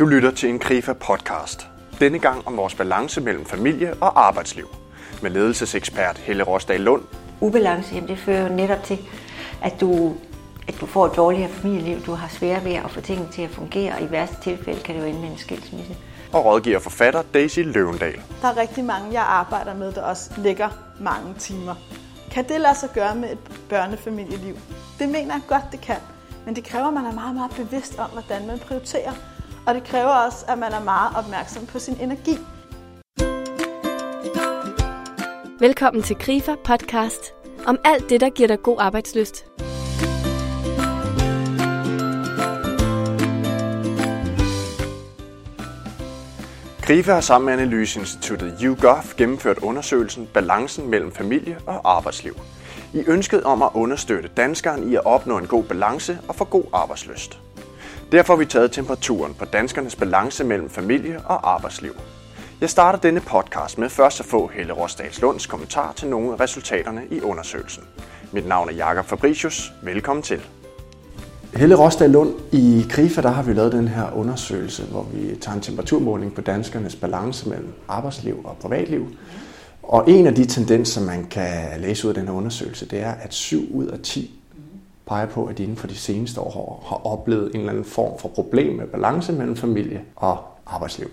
Du lytter til en Krifa podcast. Denne gang om vores balance mellem familie og arbejdsliv. Med ledelsesekspert Helle Rosdal Lund. Ubalance, jamen det fører jo netop til, at du, at du får et dårligere familieliv. Du har svært ved at få tingene til at fungere, og i værste tilfælde kan det jo ende med en skilsmisse. Og rådgiver forfatter Daisy Løvendal. Der er rigtig mange, jeg arbejder med, der også ligger mange timer. Kan det lade sig gøre med et børnefamilieliv? Det mener jeg godt, det kan. Men det kræver, at man er meget, meget bevidst om, hvordan man prioriterer. Og det kræver også, at man er meget opmærksom på sin energi. Velkommen til Grifer podcast om alt det, der giver dig god arbejdsløst. Grifa har sammen med analyseinstituttet YouGov gennemført undersøgelsen Balancen mellem familie og arbejdsliv. I ønsket om at understøtte danskeren i at opnå en god balance og få god arbejdsløst. Derfor har vi taget temperaturen på danskernes balance mellem familie og arbejdsliv. Jeg starter denne podcast med først at få Helle Rosdals Lunds kommentar til nogle af resultaterne i undersøgelsen. Mit navn er Jakob Fabricius. Velkommen til. Helle Rosdal Lund, i KRIFA der har vi lavet den her undersøgelse, hvor vi tager en temperaturmåling på danskernes balance mellem arbejdsliv og privatliv. Og en af de tendenser, man kan læse ud af den her undersøgelse, det er, at 7 ud af 10 peger på, at de inden for de seneste år har oplevet en eller anden form for problem med balance mellem familie og arbejdsliv.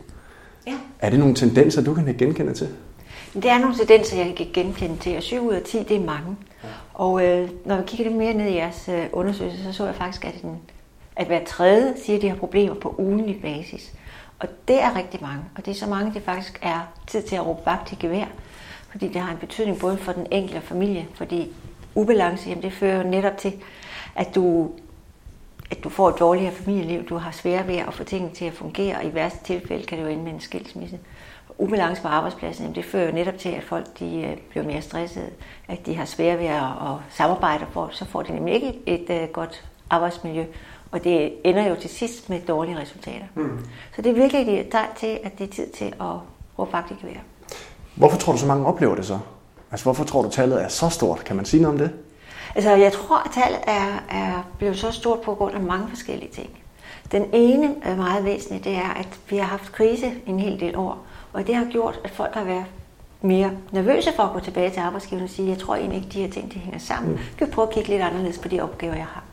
Ja. Er det nogle tendenser, du kan genkende til? Det er nogle tendenser, jeg kan genkende til, og 7 ud af 10, det er mange. Ja. Og øh, når vi kigger lidt mere ned i jeres øh, undersøgelse, så så jeg faktisk, at, den, at hver tredje siger, at de har problemer på ugenlig basis. Og det er rigtig mange, og det er så mange, det faktisk er tid til at råbe vagt i gevær, fordi det har en betydning både for den enkelte familie, fordi ubalance, jamen det fører jo netop til, at du, at du får et dårligere familieliv, du har svært ved at få tingene til at fungere, og i værste tilfælde kan det jo ende med en skilsmisse. Ubalance på arbejdspladsen, jamen det fører jo netop til, at folk de øh, bliver mere stressede, at de har svært ved at, at samarbejde, for, så får de nemlig ikke et, et, et godt arbejdsmiljø, og det ender jo til sidst med dårlige resultater. Mm. Så det er virkelig et tegn til, at det er tid til at råbe vagt i gevær. Hvorfor tror du, så mange oplever det så? Altså, hvorfor tror du, tallet er så stort? Kan man sige noget om det? Altså, jeg tror, at tallet er, er blevet så stort på grund af mange forskellige ting. Den ene er meget væsentlige, det er, at vi har haft krise en hel del år, og det har gjort, at folk har været mere nervøse for at gå tilbage til arbejdsgiveren og sige, jeg tror egentlig ikke, de her ting de hænger sammen. Mm. Kan vi prøve at kigge lidt anderledes på de opgaver, jeg har.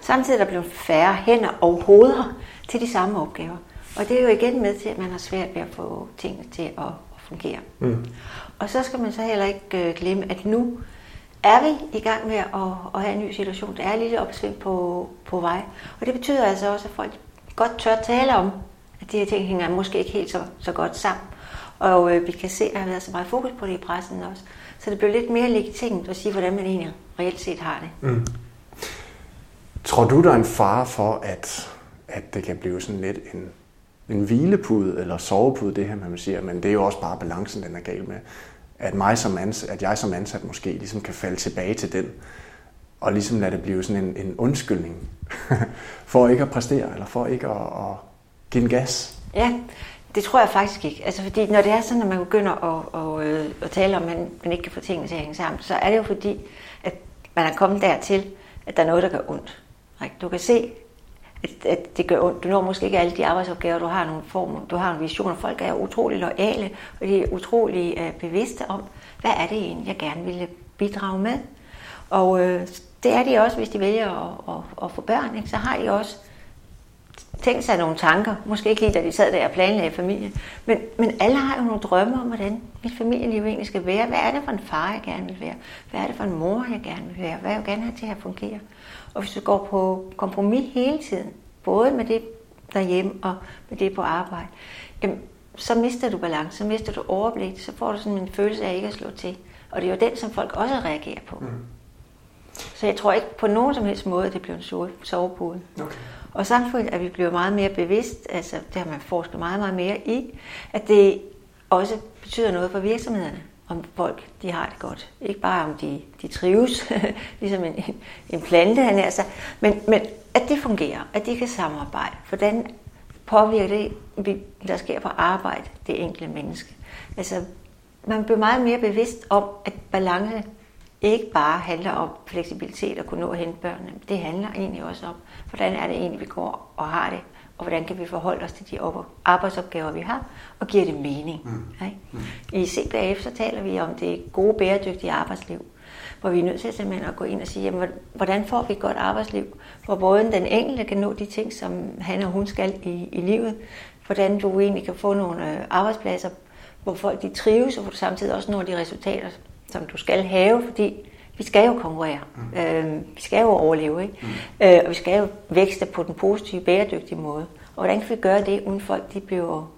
Samtidig er der blevet færre hænder og hoveder til de samme opgaver. Og det er jo igen med til, at man har svært ved at få tingene til at, at fungere. Mm. Og så skal man så heller ikke øh, glemme, at nu er vi i gang med at, at have en ny situation. Der er lidt opsving på, på vej. Og det betyder altså også, at folk godt tør tale om, at de her ting hænger måske ikke helt så, så godt sammen. Og øh, vi kan se, at der har været så meget fokus på det i pressen også. Så det bliver lidt mere legitimt at sige, hvordan man egentlig reelt set har det. Mm. Tror du, der er en fare for, at, at det kan blive sådan lidt en, en hvilepude eller sovepude, det her, man siger, men det er jo også bare balancen, den er gal med at, mig som ansat, at jeg som ansat måske ligesom kan falde tilbage til den, og ligesom lade det blive sådan en, en undskyldning for ikke at præstere, eller for ikke at, at give en gas. Ja, det tror jeg faktisk ikke. Altså fordi når det er sådan, at man begynder at, at, øh, at, tale om, at man, man ikke kan få tingene til at hænge sammen, så er det jo fordi, at man er kommet dertil, at der er noget, der gør ondt. Du kan se, at, at det gør ondt. Du når måske ikke alle de arbejdsopgaver, du har nogle former, du har en vision, folk er utrolig lojale, og de er utrolig øh, bevidste om, hvad er det egentlig, jeg gerne ville bidrage med. Og øh, det er de også, hvis de vælger at, at, at få børn, ikke? så har de også tænkt sig nogle tanker, måske ikke lige da de sad der og planlagde familie, men, men alle har jo nogle drømme om, hvordan mit familieliv egentlig skal være. Hvad er det for en far, jeg gerne vil være? Hvad er det for en mor, jeg gerne vil være? Hvad jeg gerne have til at fungere? Og hvis du går på kompromis hele tiden, både med det derhjemme og med det på arbejde, jamen, så mister du balance, så mister du overblik, så får du sådan en følelse af ikke at slå til. Og det er jo den, som folk også reagerer på. Mm. Så jeg tror ikke på nogen som helst måde, at det bliver en sovepude. Okay. Og samtidig er vi blevet meget mere bevidst, altså det har man forsket meget, meget mere i, at det også betyder noget for virksomhederne om folk de har det godt. Ikke bare om de, de trives, ligesom en, en plante, han er så, men, men at det fungerer, at de kan samarbejde. Hvordan påvirker det, der sker på arbejde, det enkelte menneske? Altså, man bliver meget mere bevidst om, at balance ikke bare handler om fleksibilitet og kunne nå at hente børnene. Det handler egentlig også om, hvordan er det egentlig, vi går og har det og hvordan kan vi forholde os til de arbejdsopgaver, vi har, og giver det mening. Mm. Ikke? Mm. I CBAF så taler vi om det gode, bæredygtige arbejdsliv, hvor vi er nødt til simpelthen at gå ind og sige, jamen, hvordan får vi et godt arbejdsliv, hvor både den enkelte kan nå de ting, som han og hun skal i, i livet, hvordan du egentlig kan få nogle øh, arbejdspladser, hvor folk de trives, og hvor du samtidig også når de resultater, som du skal have, fordi vi skal jo konkurrere. Mm. Øh, vi skal jo overleve, ikke? Mm. Øh, og vi skal jo vækste på den positive, bæredygtige måde. Og hvordan kan vi gøre det, uden folk de bliver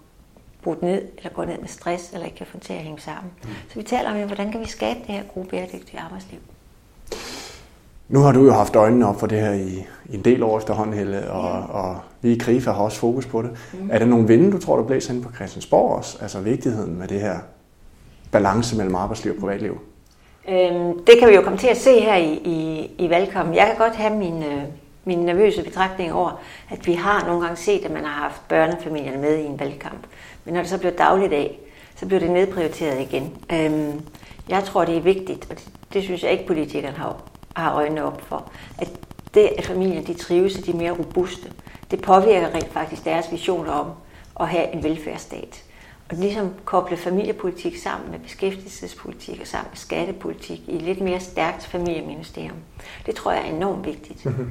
brudt ned, eller går ned med stress, eller ikke kan få til at hænge sammen. Mm. Så vi taler om, hvordan kan vi skabe det her gode, bæredygtige arbejdsliv. Nu har du jo haft øjnene op for det her i, i en del år efterhånden, Helle, og, ja. og vi i KRIFA har også fokus på det. Mm. Er der nogle vinde, du tror, der blæser ind på Christiansborg også? Altså vigtigheden med det her balance mellem arbejdsliv og privatliv? Øhm, det kan vi jo komme til at se her i, i, i valgkampen. Jeg kan godt have min, øh, min nervøse betragtning over, at vi har nogle gange set, at man har haft børnefamilierne med i en valgkamp. Men når det så bliver dagligdag, så bliver det nedprioriteret igen. Øhm, jeg tror, det er vigtigt, og det, det synes jeg ikke, politikerne har, har øjnene op for, at det, at familien de trives, og de er mere robuste, det påvirker rent faktisk deres visioner om at have en velfærdsstat. Og ligesom koble familiepolitik sammen med beskæftigelsespolitik og sammen med skattepolitik i et lidt mere stærkt familieministerium. Det tror jeg er enormt vigtigt. Mm-hmm.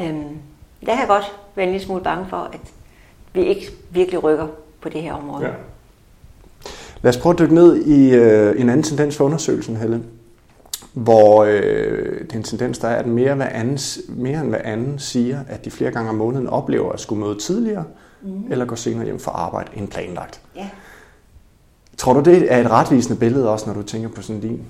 Øhm, der kan jeg godt være en lille smule bange for, at vi ikke virkelig rykker på det her område. Ja. Lad os prøve at dykke ned i øh, en anden tendens for undersøgelsen, Helle. Hvor øh, det er en tendens, der er, at mere, hvad anden, mere end hvad anden siger, at de flere gange om måneden oplever at skulle møde tidligere, mm. eller gå senere hjem for arbejde end planlagt. Ja. Tror du, det er et retvisende billede også, når du tænker på sådan din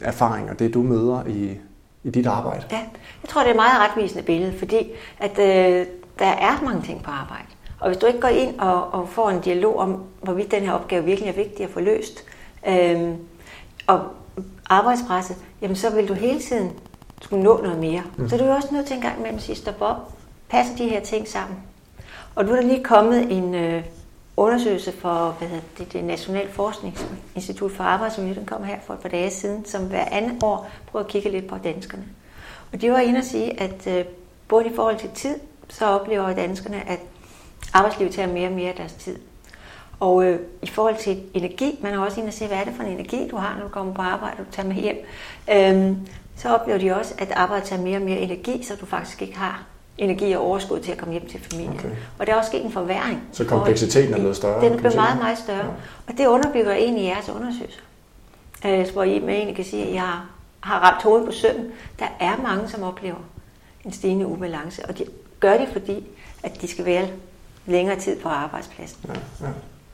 erfaring og det, du møder i, i dit arbejde? Ja, jeg tror, det er et meget retvisende billede, fordi at, øh, der er mange ting på arbejde. Og hvis du ikke går ind og, og får en dialog om, hvorvidt den her opgave virkelig er vigtig at få løst, øh, og arbejdspresset, jamen så vil du hele tiden skulle nå noget mere. Mm. Så du er også nødt til en gang imellem at sige, stop op, passer de her ting sammen. Og nu er der lige kommet en, øh, undersøgelse for hvad hedder det, det Nationale Forskningsinstitut for Arbejdsmiljø, den kom her for et par dage siden, som hver andet år prøver at kigge lidt på danskerne. Og de var inde og sige, at øh, både i forhold til tid, så oplever danskerne, at arbejdslivet tager mere og mere af deres tid. Og øh, i forhold til energi, man er også inde og se, hvad er det for en energi, du har, når du kommer på arbejde, og du tager med hjem. Øhm, så oplever de også, at arbejdet tager mere og mere energi, så du faktisk ikke har energi og overskud til at komme hjem til familien. Okay. Og der er også sket en forværing. Så kompleksiteten er noget større? Den bliver meget, meget større. Ja. Og det underbygger egentlig jeres undersøgelser. Øh, hvor I med egentlig kan sige, at jeg har, har ramt hovedet på sømmen. Der er mange, som oplever en stigende ubalance, og de gør det, fordi at de skal være længere tid på arbejdspladsen. Ja, ja.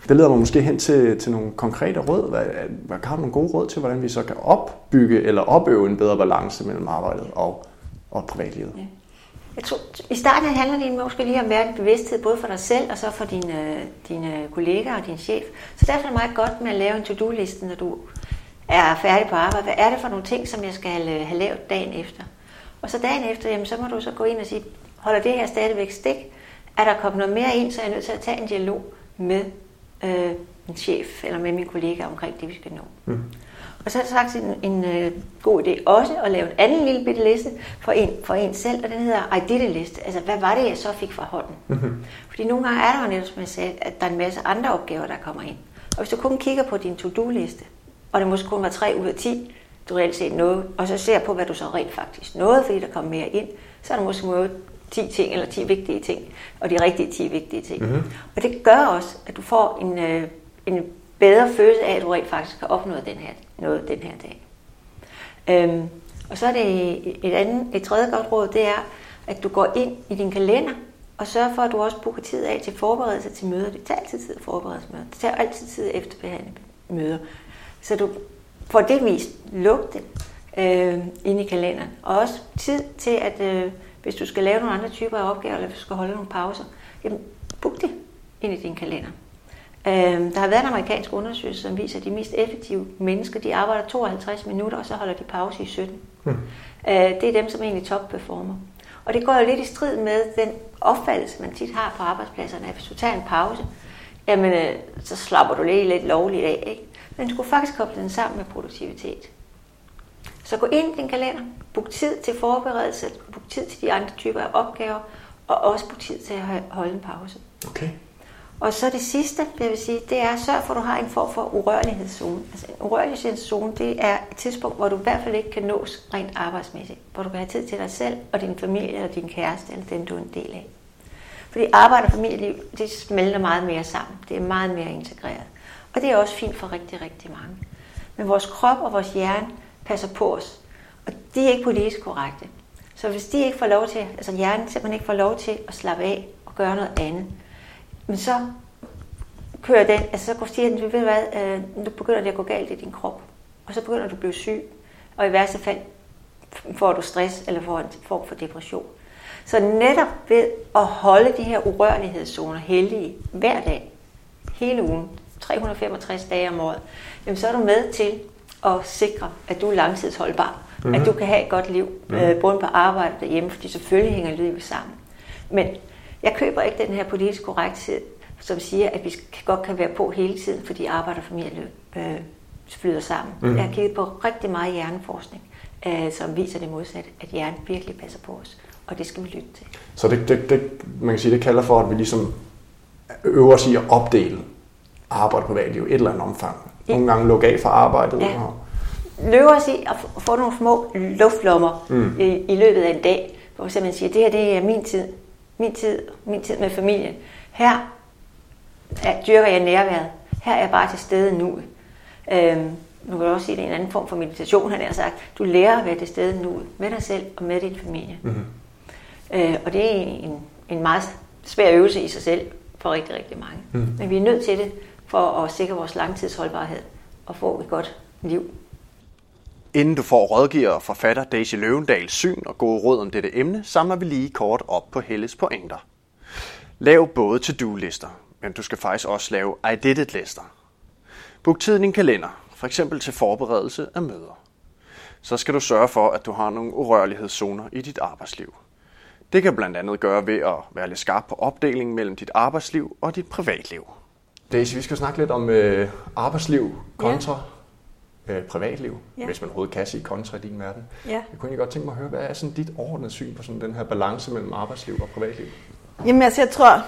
Det leder mig måske hen til, til nogle konkrete råd. Hvad, hvad, har du nogle gode råd til, hvordan vi så kan opbygge eller opøve en bedre balance mellem arbejdet og, og privatlivet? Ja. Jeg tror, I starten handler det måske lige om at være bevidsthed, både for dig selv og så for dine, dine kollegaer og din chef. Så derfor er det meget godt med at lave en to-do-liste, når du er færdig på arbejde. Hvad er det for nogle ting, som jeg skal øh, have lavet dagen efter? Og så dagen efter, jamen, så må du så gå ind og sige, holder det her stadigvæk stik? Er der kommet noget mere ind, så er jeg nødt til at tage en dialog med øh, min chef eller med min kollega omkring det, vi skal nå. Mm. Og så er der sagt en, en uh, god idé også at lave en anden lille bitte liste for en, for en selv, og den hedder I did list. Altså, hvad var det, jeg så fik fra hånden? Mm-hmm. Fordi nogle gange er der jo netop, som jeg sagde, at der er en masse andre opgaver, der kommer ind. Og hvis du kun kigger på din to-do-liste, og det måske kun var 3 ud af 10, du reelt set noget, og så ser på, hvad du så rent faktisk nåede, fordi der kom mere ind, så er der måske noget 10 ting, eller 10 vigtige ting, og de rigtige 10 vigtige ting. Mm-hmm. Og det gør også, at du får en, øh, en bedre følelse af, at du rent faktisk har opnået den her, noget den her dag. Øhm, og så er det et, andet, et tredje godt råd, det er, at du går ind i din kalender, og sørger for, at du også booker tid af til forberedelse til møder. Det tager altid tid at forberede møder. Det tager altid tid efter efterbehandle møder. Så du får det vist lugte øh, ind i kalenderen. Og også tid til, at øh, hvis du skal lave nogle andre typer af opgaver, eller hvis du skal holde nogle pauser, jamen book det ind i din kalender. Øh, der har været en amerikansk undersøgelse, som viser, at de mest effektive mennesker, de arbejder 52 minutter, og så holder de pause i 17. Mm. Øh, det er dem, som egentlig topperformer. Og det går jo lidt i strid med den opfattelse, man tit har på arbejdspladserne, at hvis du tager en pause, jamen, øh, så slapper du lige lidt lovligt af. Ikke? Men du skulle faktisk koble den sammen med produktivitet. Så gå ind i din kalender, book tid til forberedelse, book tid til de andre typer af opgaver, og også bruge tid til at holde en pause. Okay. Og så det sidste, det vil sige, det er at sørge for, at du har en form for urørlighedszone. Altså en urørlighedszone, det er et tidspunkt, hvor du i hvert fald ikke kan nås rent arbejdsmæssigt. Hvor du kan have tid til dig selv og din familie eller din kæreste eller den, du er en del af. Fordi arbejde og familieliv, det smelter meget mere sammen. Det er meget mere integreret. Og det er også fint for rigtig, rigtig mange. Men vores krop og vores hjerne passer på os. Og de er ikke politisk korrekte. Så hvis de ikke får lov til, altså hjernen simpelthen ikke får lov til at slappe af og gøre noget andet, men så kører den, altså så den, du ved hvad, øh, nu begynder det at gå galt i din krop. Og så begynder du at blive syg. Og i værste fald får du stress eller får en form for depression. Så netop ved at holde de her urørlighedszoner heldige hver dag, hele ugen, 365 dage om året, jamen så er du med til at sikre, at du er langtidsholdbar. Mm-hmm. At du kan have et godt liv, mm-hmm. øh, både på arbejde og derhjemme, fordi selvfølgelig hænger livet sammen. Men jeg køber ikke den her politisk korrekthed, som siger, at vi godt kan være på hele tiden, fordi arbejde og familie øh, flyder sammen. Mm. Jeg har kigget på rigtig meget hjerneforskning, øh, som viser det modsatte, at hjernen virkelig passer på os, og det skal vi lytte til. Så det, det, det, man kan sige, det kalder for, at vi ligesom øver os i at opdele arbejde på privatliv i et eller andet omfang. Ja. Nogle gange lukke af fra arbejdet. Ja. Og... Løber os i at få nogle små luftlommer mm. i, i løbet af en dag, hvor man siger, at det her det er min tid, min tid, min tid med familien. Her er, dyrker jeg nærværet. Her er jeg bare til stede nu. Øhm, nu kan du også sige, at det er en anden form for meditation, han har sagt. Du lærer at være til stede nu med dig selv og med din familie. Mm-hmm. Øh, og det er en, en meget svær øvelse i sig selv for rigtig, rigtig mange. Mm. Men vi er nødt til det for at sikre vores langtidsholdbarhed og få et godt liv. Inden du får rådgiver og forfatter Daisy Løvendals syn og gode råd om dette emne, samler vi lige kort op på Helles pointer. Lav både to-do-lister, men du skal faktisk også lave I did it lister. Book tid i din kalender, for eksempel til forberedelse af møder. Så skal du sørge for, at du har nogle urørlighedszoner i dit arbejdsliv. Det kan blandt andet gøre ved at være lidt skarp på opdelingen mellem dit arbejdsliv og dit privatliv. Daisy, vi skal snakke lidt om øh, arbejdsliv kontra ja. Øh, privatliv, ja. hvis man overhovedet kan sige kontra i din verden. Ja. Jeg kunne godt tænke mig at høre, hvad er sådan dit overordnede syn på sådan den her balance mellem arbejdsliv og privatliv? Jamen altså, jeg tror,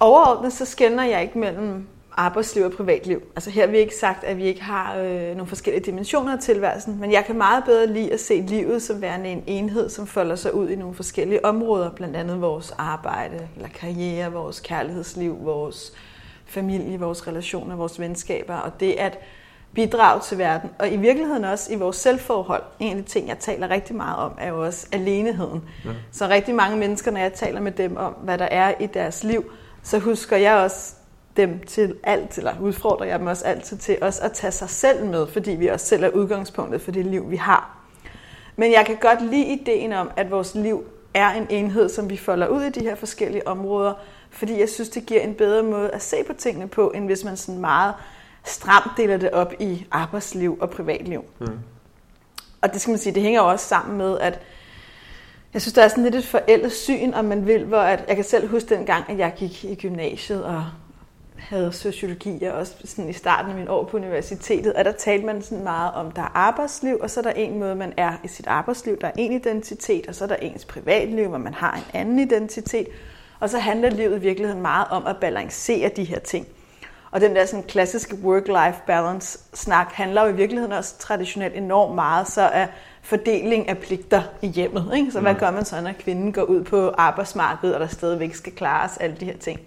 overordnet så skænder jeg ikke mellem arbejdsliv og privatliv. Altså her har vi ikke sagt, at vi ikke har øh, nogle forskellige dimensioner af tilværelsen, men jeg kan meget bedre lide at se livet som værende en enhed, som folder sig ud i nogle forskellige områder, blandt andet vores arbejde eller karriere, vores kærlighedsliv, vores familie, vores relationer, vores venskaber, og det at bidrage til verden. Og i virkeligheden også i vores selvforhold. En af de ting, jeg taler rigtig meget om, er jo også aleneheden. Ja. Så rigtig mange mennesker, når jeg taler med dem om, hvad der er i deres liv, så husker jeg også dem til alt, eller udfordrer jeg dem også altid til også at tage sig selv med, fordi vi også selv er udgangspunktet for det liv, vi har. Men jeg kan godt lide ideen om, at vores liv er en enhed, som vi folder ud i de her forskellige områder, fordi jeg synes, det giver en bedre måde at se på tingene på, end hvis man sådan meget stramt deler det op i arbejdsliv og privatliv. Mm. Og det skal man sige, det hænger også sammen med, at jeg synes, der er sådan lidt et forældet syn, om man vil, hvor at, jeg kan selv huske den gang, at jeg gik i gymnasiet og havde sociologi, og også sådan i starten af min år på universitetet, og der talte man sådan meget om, der er arbejdsliv, og så er der en måde, man er i sit arbejdsliv, der er en identitet, og så er der ens privatliv, hvor man har en anden identitet, og så handler livet i virkeligheden meget om at balancere de her ting. Og den der sådan klassiske work-life balance snak handler jo i virkeligheden også traditionelt enormt meget så af fordeling af pligter i hjemmet. Ikke? Så hvad mm. gør man så, når kvinden går ud på arbejdsmarkedet, og der stadigvæk skal klares alle de her ting?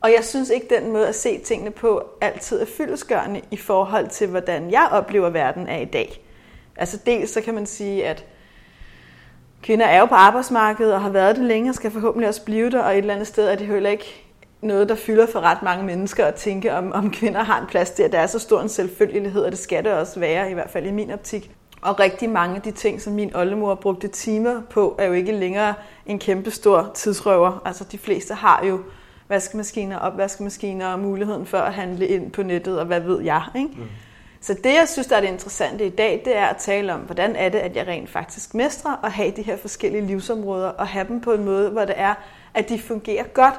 Og jeg synes ikke, den måde at se tingene på altid er fyldesgørende i forhold til, hvordan jeg oplever verden er i dag. Altså dels så kan man sige, at kvinder er jo på arbejdsmarkedet og har været det længe og skal forhåbentlig også blive der, og et eller andet sted er det heller ikke noget, der fylder for ret mange mennesker at tænke, om, om kvinder har en plads der. Der er så stor en selvfølgelighed, og det skal det også være, i hvert fald i min optik. Og rigtig mange af de ting, som min oldemor brugte timer på, er jo ikke længere en kæmpe stor tidsrøver. Altså de fleste har jo vaskemaskiner, opvaskemaskiner og muligheden for at handle ind på nettet, og hvad ved jeg. Ikke? Mm. Så det, jeg synes, der er det interessante i dag, det er at tale om, hvordan er det, at jeg rent faktisk mestrer at have de her forskellige livsområder, og have dem på en måde, hvor det er, at de fungerer godt,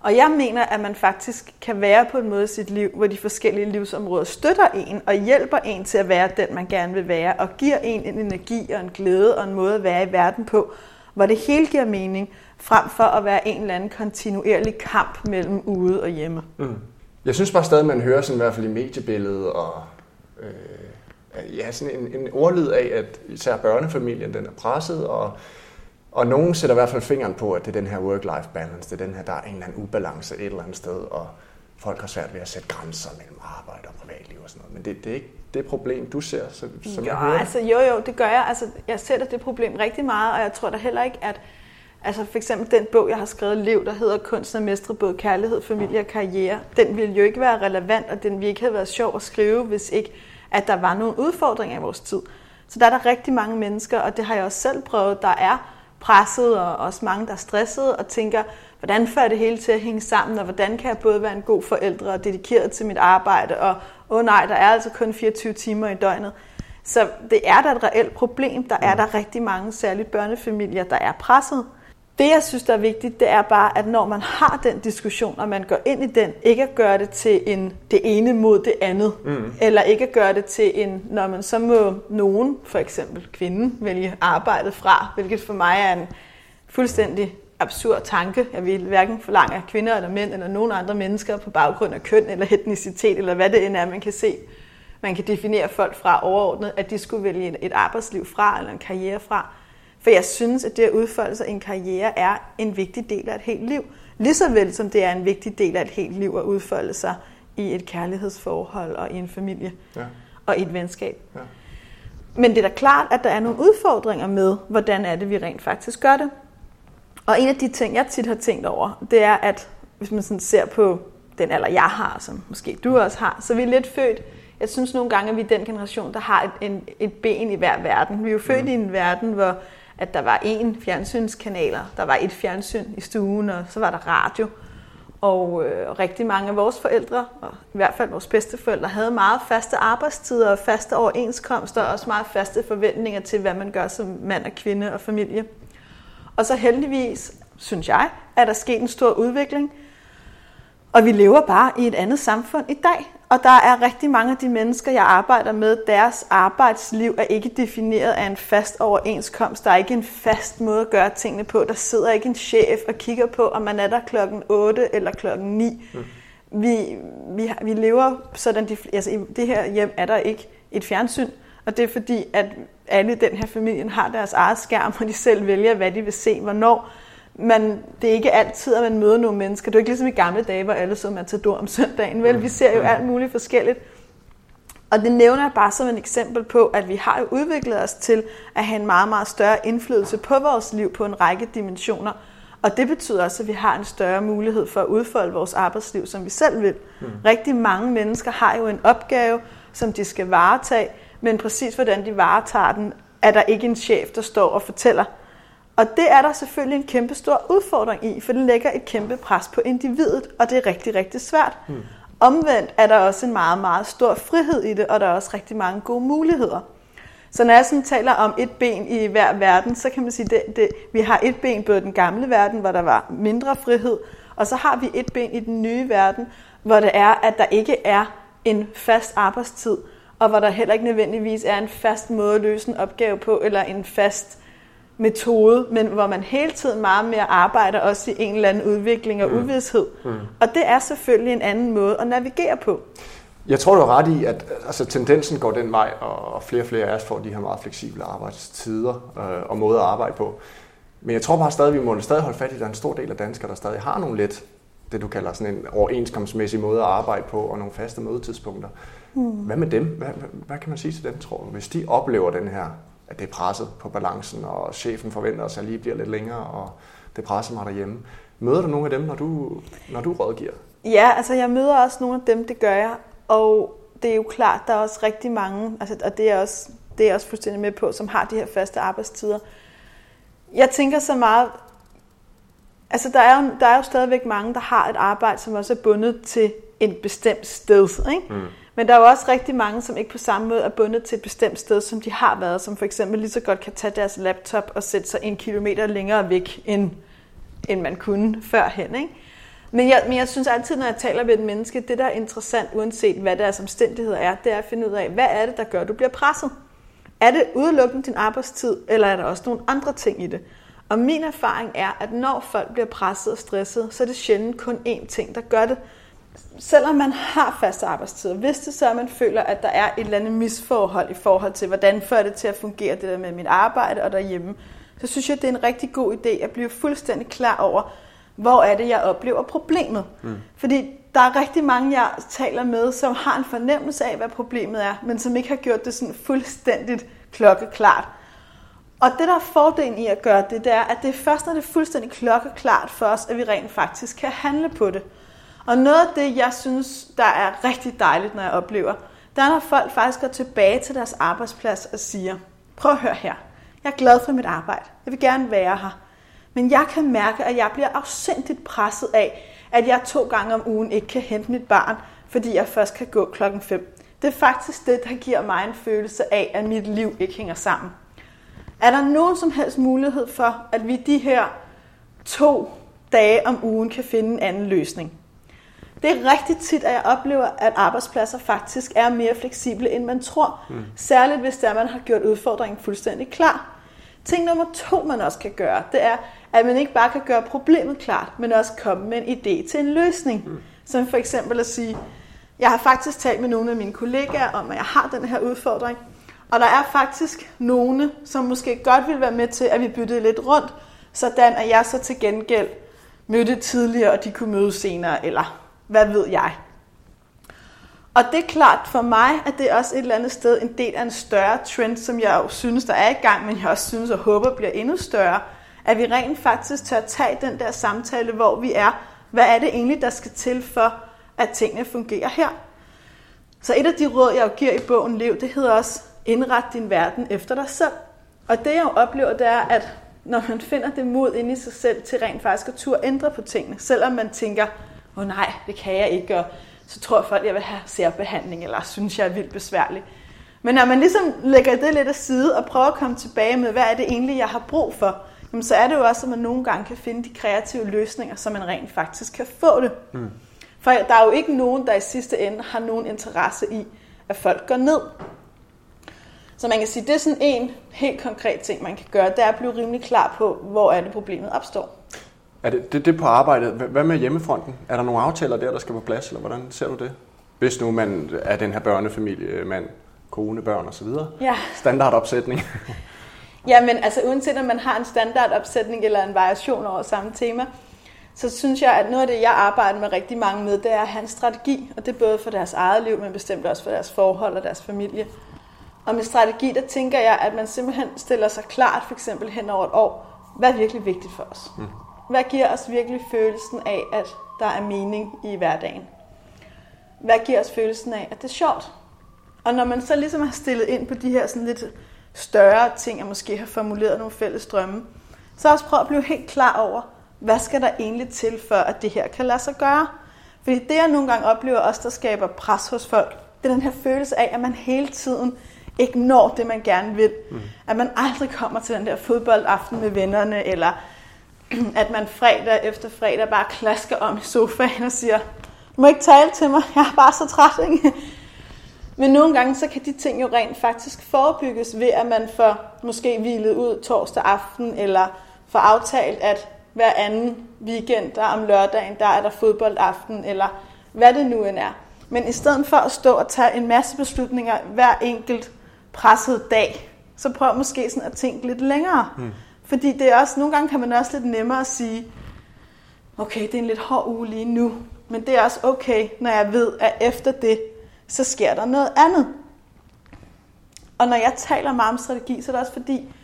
og jeg mener, at man faktisk kan være på en måde i sit liv, hvor de forskellige livsområder støtter en og hjælper en til at være den, man gerne vil være, og giver en en energi og en glæde og en måde at være i verden på, hvor det hele giver mening, frem for at være en eller anden kontinuerlig kamp mellem ude og hjemme. Mm. Jeg synes bare stadig, man hører sådan i hvert fald i mediebilledet og øh, ja, sådan en, en ordlyd af, at især børnefamilien den er presset, og, og nogen sætter i hvert fald fingeren på, at det er den her work-life balance, det er den her, der er en eller anden ubalance et eller andet sted, og folk har svært ved at sætte grænser mellem arbejde og privatliv og sådan noget. Men det, det er ikke det problem, du ser, som jo, jeg hører. altså jo jo, det gør jeg. Altså, jeg sætter det problem rigtig meget, og jeg tror da heller ikke, at Altså for eksempel den bog, jeg har skrevet, Liv, der hedder Kunst og mestre både kærlighed, familie og karriere, den ville jo ikke være relevant, og den ville ikke have været sjov at skrive, hvis ikke at der var nogle udfordringer i vores tid. Så der er der rigtig mange mennesker, og det har jeg også selv prøvet, der er presset, og også mange, der er stressede og tænker, hvordan får jeg det hele til at hænge sammen, og hvordan kan jeg både være en god forældre og dedikeret til mit arbejde, og åh oh nej, der er altså kun 24 timer i døgnet. Så det er da et reelt problem. Der er der rigtig mange, særligt børnefamilier, der er presset. Det, jeg synes, der er vigtigt, det er bare, at når man har den diskussion, og man går ind i den, ikke at gøre det til en det ene mod det andet, mm. eller ikke at gøre det til en, når man så må nogen, for eksempel kvinden, vælge arbejdet fra, hvilket for mig er en fuldstændig absurd tanke. Jeg vil hverken forlange af kvinder eller mænd eller nogen andre mennesker på baggrund af køn eller etnicitet, eller hvad det end er, man kan se. Man kan definere folk fra overordnet, at de skulle vælge et arbejdsliv fra eller en karriere fra. For jeg synes, at det at udfolde sig en karriere er en vigtig del af et helt liv. Ligeså vel som det er en vigtig del af et helt liv at udfolde sig i et kærlighedsforhold og i en familie ja. og i et venskab. Ja. Men det er da klart, at der er nogle udfordringer med, hvordan er det, vi rent faktisk gør det. Og en af de ting, jeg tit har tænkt over, det er, at hvis man sådan ser på den alder, jeg har, som måske du også har, så er vi lidt født, jeg synes nogle gange, at vi er den generation, der har et, en, et ben i hver verden. Vi er jo født mm. i en verden, hvor at der var én fjernsynskanaler, der var et fjernsyn i stuen, og så var der radio. Og øh, rigtig mange af vores forældre, og i hvert fald vores bedsteforældre, havde meget faste arbejdstider og faste overenskomster, og også meget faste forventninger til, hvad man gør som mand og kvinde og familie. Og så heldigvis, synes jeg, er der sket en stor udvikling. Og vi lever bare i et andet samfund i dag. Og der er rigtig mange af de mennesker, jeg arbejder med, deres arbejdsliv er ikke defineret af en fast overenskomst. Der er ikke en fast måde at gøre tingene på. Der sidder ikke en chef og kigger på, om man er der klokken 8 eller klokken 9. Mm. Vi, vi, vi lever sådan, de, altså i det her hjem er der ikke et fjernsyn. Og det er fordi, at alle i den her familie har deres eget skærm, og de selv vælger, hvad de vil se, hvornår man, det er ikke altid, at man møder nogle mennesker. Det er ikke ligesom i gamle dage, hvor alle så Matador om søndagen. Vel, vi ser jo alt muligt forskelligt. Og det nævner jeg bare som et eksempel på, at vi har jo udviklet os til at have en meget, meget større indflydelse på vores liv på en række dimensioner. Og det betyder også, at vi har en større mulighed for at udfolde vores arbejdsliv, som vi selv vil. Mm. Rigtig mange mennesker har jo en opgave, som de skal varetage, men præcis hvordan de varetager den, er der ikke en chef, der står og fortæller, og det er der selvfølgelig en kæmpe stor udfordring i, for det lægger et kæmpe pres på individet, og det er rigtig, rigtig svært. Mm. Omvendt er der også en meget, meget stor frihed i det, og der er også rigtig mange gode muligheder. Så når jeg sådan taler om et ben i hver verden, så kan man sige, at vi har et ben både i den gamle verden, hvor der var mindre frihed, og så har vi et ben i den nye verden, hvor det er, at der ikke er en fast arbejdstid, og hvor der heller ikke nødvendigvis er en fast måde at løse en opgave på, eller en fast metode, men hvor man hele tiden meget mere arbejder også i en eller anden udvikling og mm. uvidshed. Mm. Og det er selvfølgelig en anden måde at navigere på. Jeg tror, du har ret i, at altså, tendensen går den vej, og flere og flere af os får de her meget fleksible arbejdstider øh, og måder at arbejde på. Men jeg tror bare stadig, vi må stadig holde fat i, at der er en stor del af danskere, der stadig har nogle lidt, det du kalder sådan en overenskomstmæssig måde at arbejde på, og nogle faste mødetidspunkter. Mm. Hvad med dem? Hvad, hvad, hvad kan man sige til dem, tror du? Hvis de oplever den her at det er presset på balancen, og chefen forventer os, at lige bliver lidt længere, og det presser mig derhjemme. Møder du nogle af dem, når du, når du rådgiver? Ja, altså jeg møder også nogle af dem, det gør jeg. Og det er jo klart, der er også rigtig mange, altså, og det er, også, det er jeg også fuldstændig med på, som har de her faste arbejdstider. Jeg tænker så meget, altså der er, jo, der er jo stadigvæk mange, der har et arbejde, som også er bundet til et bestemt sted. Ikke? Mm. Men der er jo også rigtig mange, som ikke på samme måde er bundet til et bestemt sted, som de har været, som for eksempel lige så godt kan tage deres laptop og sætte sig en kilometer længere væk, end, end man kunne førhen. Ikke? Men, jeg, men jeg synes altid, når jeg taler med et menneske, det der er interessant, uanset hvad deres omstændigheder er, det er at finde ud af, hvad er det, der gør, at du bliver presset? Er det udelukkende din arbejdstid, eller er der også nogle andre ting i det? Og min erfaring er, at når folk bliver presset og stresset, så er det sjældent kun én ting, der gør det. Selvom man har faste arbejdstider, hvis det så at man føler, at der er et eller andet misforhold i forhold til, hvordan får det til at fungere, det der med mit arbejde og derhjemme, så synes jeg, det er en rigtig god idé at blive fuldstændig klar over, hvor er det, jeg oplever problemet. Mm. Fordi der er rigtig mange, jeg taler med, som har en fornemmelse af, hvad problemet er, men som ikke har gjort det sådan fuldstændigt klokkeklart. Og det, der er fordelen i at gøre det, det er, at det er først, når det er fuldstændig klokkeklart for os, at vi rent faktisk kan handle på det. Og noget af det, jeg synes, der er rigtig dejligt, når jeg oplever, der er, når folk faktisk går tilbage til deres arbejdsplads og siger, prøv at høre her, jeg er glad for mit arbejde, jeg vil gerne være her, men jeg kan mærke, at jeg bliver afsindigt presset af, at jeg to gange om ugen ikke kan hente mit barn, fordi jeg først kan gå klokken 5. Det er faktisk det, der giver mig en følelse af, at mit liv ikke hænger sammen. Er der nogen som helst mulighed for, at vi de her to dage om ugen kan finde en anden løsning? Det er rigtig tit, at jeg oplever, at arbejdspladser faktisk er mere fleksible, end man tror. Mm. Særligt hvis der man har gjort udfordringen fuldstændig klar. Ting nummer to, man også kan gøre, det er, at man ikke bare kan gøre problemet klart, men også komme med en idé til en løsning. Mm. Som for eksempel at sige, jeg har faktisk talt med nogle af mine kollegaer om, at jeg har den her udfordring, og der er faktisk nogle, som måske godt vil være med til, at vi byttede lidt rundt, sådan at jeg så til gengæld mødte tidligere, og de kunne møde senere, eller hvad ved jeg. Og det er klart for mig, at det er også et eller andet sted en del af en større trend, som jeg jo synes, der er i gang, men jeg også synes og håber bliver endnu større, at vi rent faktisk tør tage den der samtale, hvor vi er. Hvad er det egentlig, der skal til for, at tingene fungerer her? Så et af de råd, jeg jo giver i bogen Lev, det hedder også, indret din verden efter dig selv. Og det jeg jo oplever, det er, at når man finder det mod ind i sig selv til rent faktisk at turde ændre på tingene, selvom man tænker, åh oh, nej, det kan jeg ikke, og så tror folk, jeg vil have særbehandling, eller synes jeg er vildt besværlig. Men når man ligesom lægger det lidt af side og prøver at komme tilbage med, hvad er det egentlig, jeg har brug for, jamen så er det jo også, at man nogle gange kan finde de kreative løsninger, så man rent faktisk kan få det. Mm. For der er jo ikke nogen, der i sidste ende har nogen interesse i, at folk går ned. Så man kan sige, det er sådan en helt konkret ting, man kan gøre, det er at blive rimelig klar på, hvor er det problemet opstår. Er det, det, det på arbejdet? Hvad med hjemmefronten? Er der nogle aftaler der, der skal på plads, eller hvordan ser du det? Hvis nu man er den her børnefamilie, mand, kone, børn osv. Ja. Standardopsætning. ja, men altså uanset om man har en standardopsætning eller en variation over samme tema, så synes jeg, at noget af det, jeg arbejder med rigtig mange med, det er at have en strategi, og det er både for deres eget liv, men bestemt også for deres forhold og deres familie. Og med strategi, der tænker jeg, at man simpelthen stiller sig klart, for eksempel hen over et år, hvad er virkelig vigtigt for os? Mm. Hvad giver os virkelig følelsen af, at der er mening i hverdagen? Hvad giver os følelsen af, at det er sjovt? Og når man så ligesom har stillet ind på de her sådan lidt større ting, og måske har formuleret nogle fælles drømme, så også prøv at blive helt klar over, hvad skal der egentlig til, for at det her kan lade sig gøre? Fordi det, jeg nogle gange oplever også, der skaber pres hos folk, det er den her følelse af, at man hele tiden ikke når det, man gerne vil. Mm. At man aldrig kommer til den der fodboldaften med vennerne, eller at man fredag efter fredag bare klasker om i sofaen og siger, du må ikke tale til mig, jeg er bare så træt. Ikke? Men nogle gange, så kan de ting jo rent faktisk forebygges ved, at man får måske hvilet ud torsdag aften, eller får aftalt, at hver anden weekend, der om lørdagen, der er der fodboldaften, eller hvad det nu end er. Men i stedet for at stå og tage en masse beslutninger hver enkelt presset dag, så prøv måske sådan at tænke lidt længere. Mm. Fordi det er også, nogle gange kan man også lidt nemmere at sige, okay, det er en lidt hård uge lige nu, men det er også okay, når jeg ved, at efter det, så sker der noget andet. Og når jeg taler meget om strategi, så er det også fordi,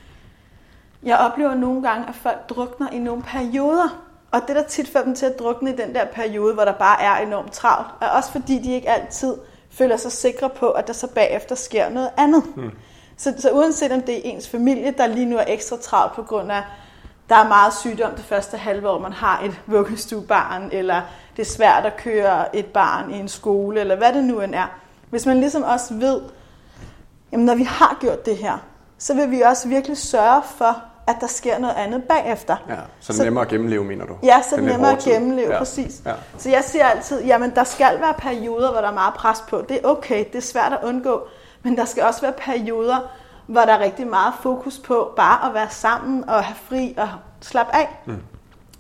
jeg oplever nogle gange, at folk drukner i nogle perioder. Og det, der tit får dem til at drukne i den der periode, hvor der bare er enormt travlt, er også fordi, de ikke altid føler sig sikre på, at der så bagefter sker noget andet. Hmm. Så, så uanset om det er ens familie, der lige nu er ekstra travlt på grund af, der er meget sygdom det første halve år, man har et vuggestuebarn, eller det er svært at køre et barn i en skole, eller hvad det nu end er. Hvis man ligesom også ved, jamen når vi har gjort det her, så vil vi også virkelig sørge for, at der sker noget andet bagefter. Ja, så det er nemmere at gennemleve, mener du? Ja, så det er nemmere at gennemleve, ja. præcis. Ja. Så jeg siger altid, jamen der skal være perioder, hvor der er meget pres på. Det er okay, det er svært at undgå, men der skal også være perioder, hvor der er rigtig meget fokus på bare at være sammen og have fri og slappe af. Mm.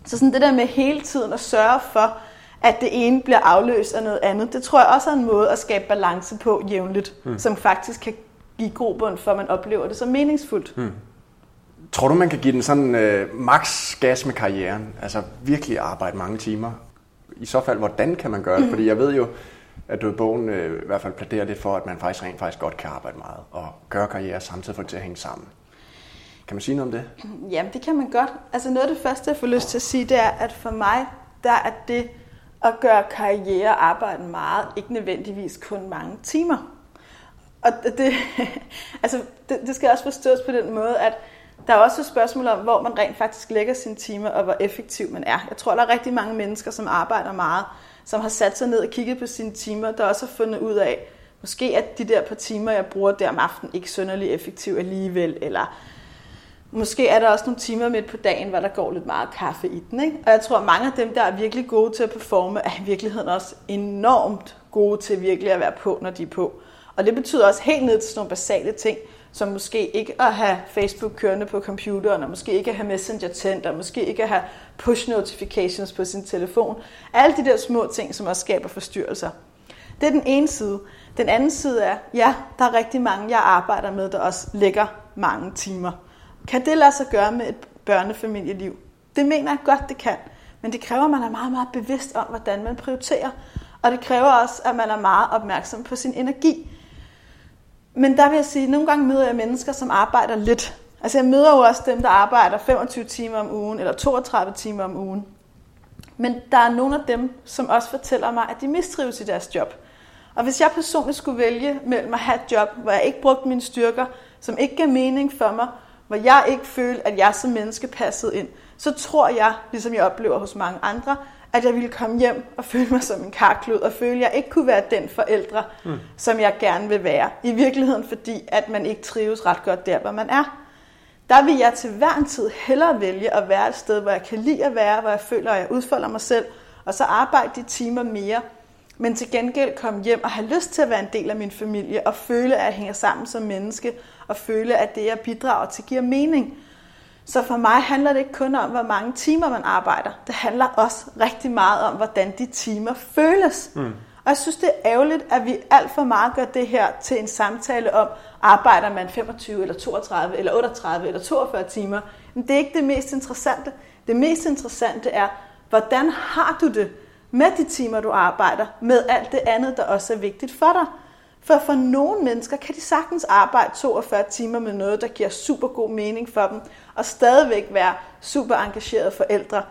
Så sådan det der med hele tiden at sørge for, at det ene bliver afløst af noget andet, det tror jeg også er en måde at skabe balance på jævnligt, mm. som faktisk kan give grobund for, at man oplever det som meningsfuldt. Mm. Tror du, man kan give den sådan øh, max gas med karrieren? Altså virkelig arbejde mange timer? I så fald, hvordan kan man gøre det? Mm. Fordi jeg ved jo, at du i bogen øh, i hvert fald pladerer lidt for, at man faktisk rent faktisk godt kan arbejde meget og gøre karriere samtidig for det til at hænge sammen. Kan man sige noget om det? Jamen, det kan man godt. Altså noget af det første, jeg får lyst til at sige, det er, at for mig, der er det at gøre karriere og arbejde meget, ikke nødvendigvis kun mange timer. Og det, altså, det, det skal også forstås på den måde, at der er også et spørgsmål om, hvor man rent faktisk lægger sine timer, og hvor effektiv man er. Jeg tror, der er rigtig mange mennesker, som arbejder meget, som har sat sig ned og kigget på sine timer, der også har fundet ud af, måske at de der par timer, jeg bruger der om aftenen, ikke sønderlig effektiv alligevel, eller måske er der også nogle timer midt på dagen, hvor der går lidt meget kaffe i den. Ikke? Og jeg tror, at mange af dem, der er virkelig gode til at performe, er i virkeligheden også enormt gode til virkelig at være på, når de er på. Og det betyder også helt ned til sådan nogle basale ting, som måske ikke at have Facebook kørende på computeren, og måske ikke at have Messenger tændt, og måske ikke at have push notifications på sin telefon. Alle de der små ting, som også skaber forstyrrelser. Det er den ene side. Den anden side er, ja, der er rigtig mange, jeg arbejder med, der også lægger mange timer. Kan det lade sig gøre med et børnefamilieliv? Det mener jeg godt, det kan. Men det kræver, at man er meget, meget bevidst om, hvordan man prioriterer. Og det kræver også, at man er meget opmærksom på sin energi. Men der vil jeg sige, at nogle gange møder jeg mennesker, som arbejder lidt. Altså jeg møder jo også dem, der arbejder 25 timer om ugen, eller 32 timer om ugen. Men der er nogle af dem, som også fortæller mig, at de mistrives i deres job. Og hvis jeg personligt skulle vælge mellem at have et job, hvor jeg ikke brugte mine styrker, som ikke gav mening for mig, hvor jeg ikke følte, at jeg som menneske passede ind, så tror jeg, ligesom jeg oplever hos mange andre, at jeg ville komme hjem og føle mig som en karklud, og føle, at jeg ikke kunne være den forældre, mm. som jeg gerne vil være. I virkeligheden fordi, at man ikke trives ret godt der, hvor man er. Der vil jeg til hver en tid hellere vælge at være et sted, hvor jeg kan lide at være, hvor jeg føler, at jeg udfolder mig selv, og så arbejde de timer mere, men til gengæld komme hjem og have lyst til at være en del af min familie, og føle, at jeg hænger sammen som menneske, og føle, at det, jeg bidrager til, giver mening. Så for mig handler det ikke kun om, hvor mange timer man arbejder. Det handler også rigtig meget om, hvordan de timer føles. Mm. Og jeg synes, det er ærgerligt, at vi alt for meget gør det her til en samtale om, arbejder man 25 eller 32 eller 38 eller 42 timer. Men det er ikke det mest interessante. Det mest interessante er, hvordan har du det med de timer, du arbejder, med alt det andet, der også er vigtigt for dig. For for nogle mennesker kan de sagtens arbejde 42 timer med noget, der giver super god mening for dem, og stadigvæk være super engagerede forældre.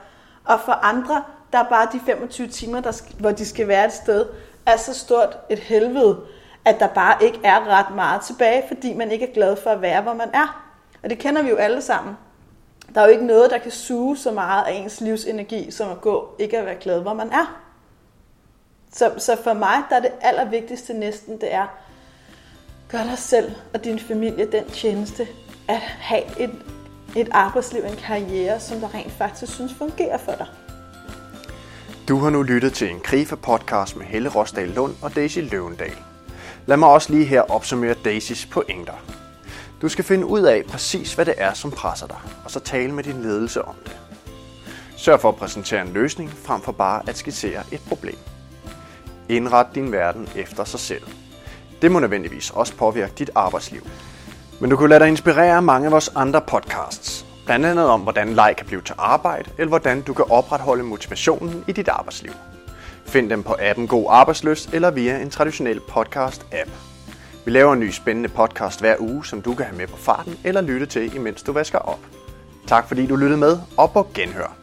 Og for andre, der er bare de 25 timer, der, hvor de skal være et sted, er så stort et helvede, at der bare ikke er ret meget tilbage, fordi man ikke er glad for at være, hvor man er. Og det kender vi jo alle sammen. Der er jo ikke noget, der kan suge så meget af ens livsenergi, som at gå ikke at være glad, hvor man er. Så, så for mig, der er det allervigtigste næsten, det er, gør dig selv og din familie den tjeneste, at have et, et arbejdsliv, en karriere, som der rent faktisk synes fungerer for dig. Du har nu lyttet til en Krifa-podcast med Helle Rosdal Lund og Daisy Løvendal. Lad mig også lige her opsummere Daisys pointer. Du skal finde ud af præcis, hvad det er, som presser dig, og så tale med din ledelse om det. Sørg for at præsentere en løsning, frem for bare at skitsere et problem. Indret din verden efter sig selv. Det må nødvendigvis også påvirke dit arbejdsliv. Men du kan lade dig inspirere af mange af vores andre podcasts. Blandt andet om, hvordan leg kan blive til arbejde, eller hvordan du kan opretholde motivationen i dit arbejdsliv. Find dem på appen God Arbejdsløst eller via en traditionel podcast-app. Vi laver en ny spændende podcast hver uge, som du kan have med på farten eller lytte til, imens du vasker op. Tak fordi du lyttede med, og på genhør.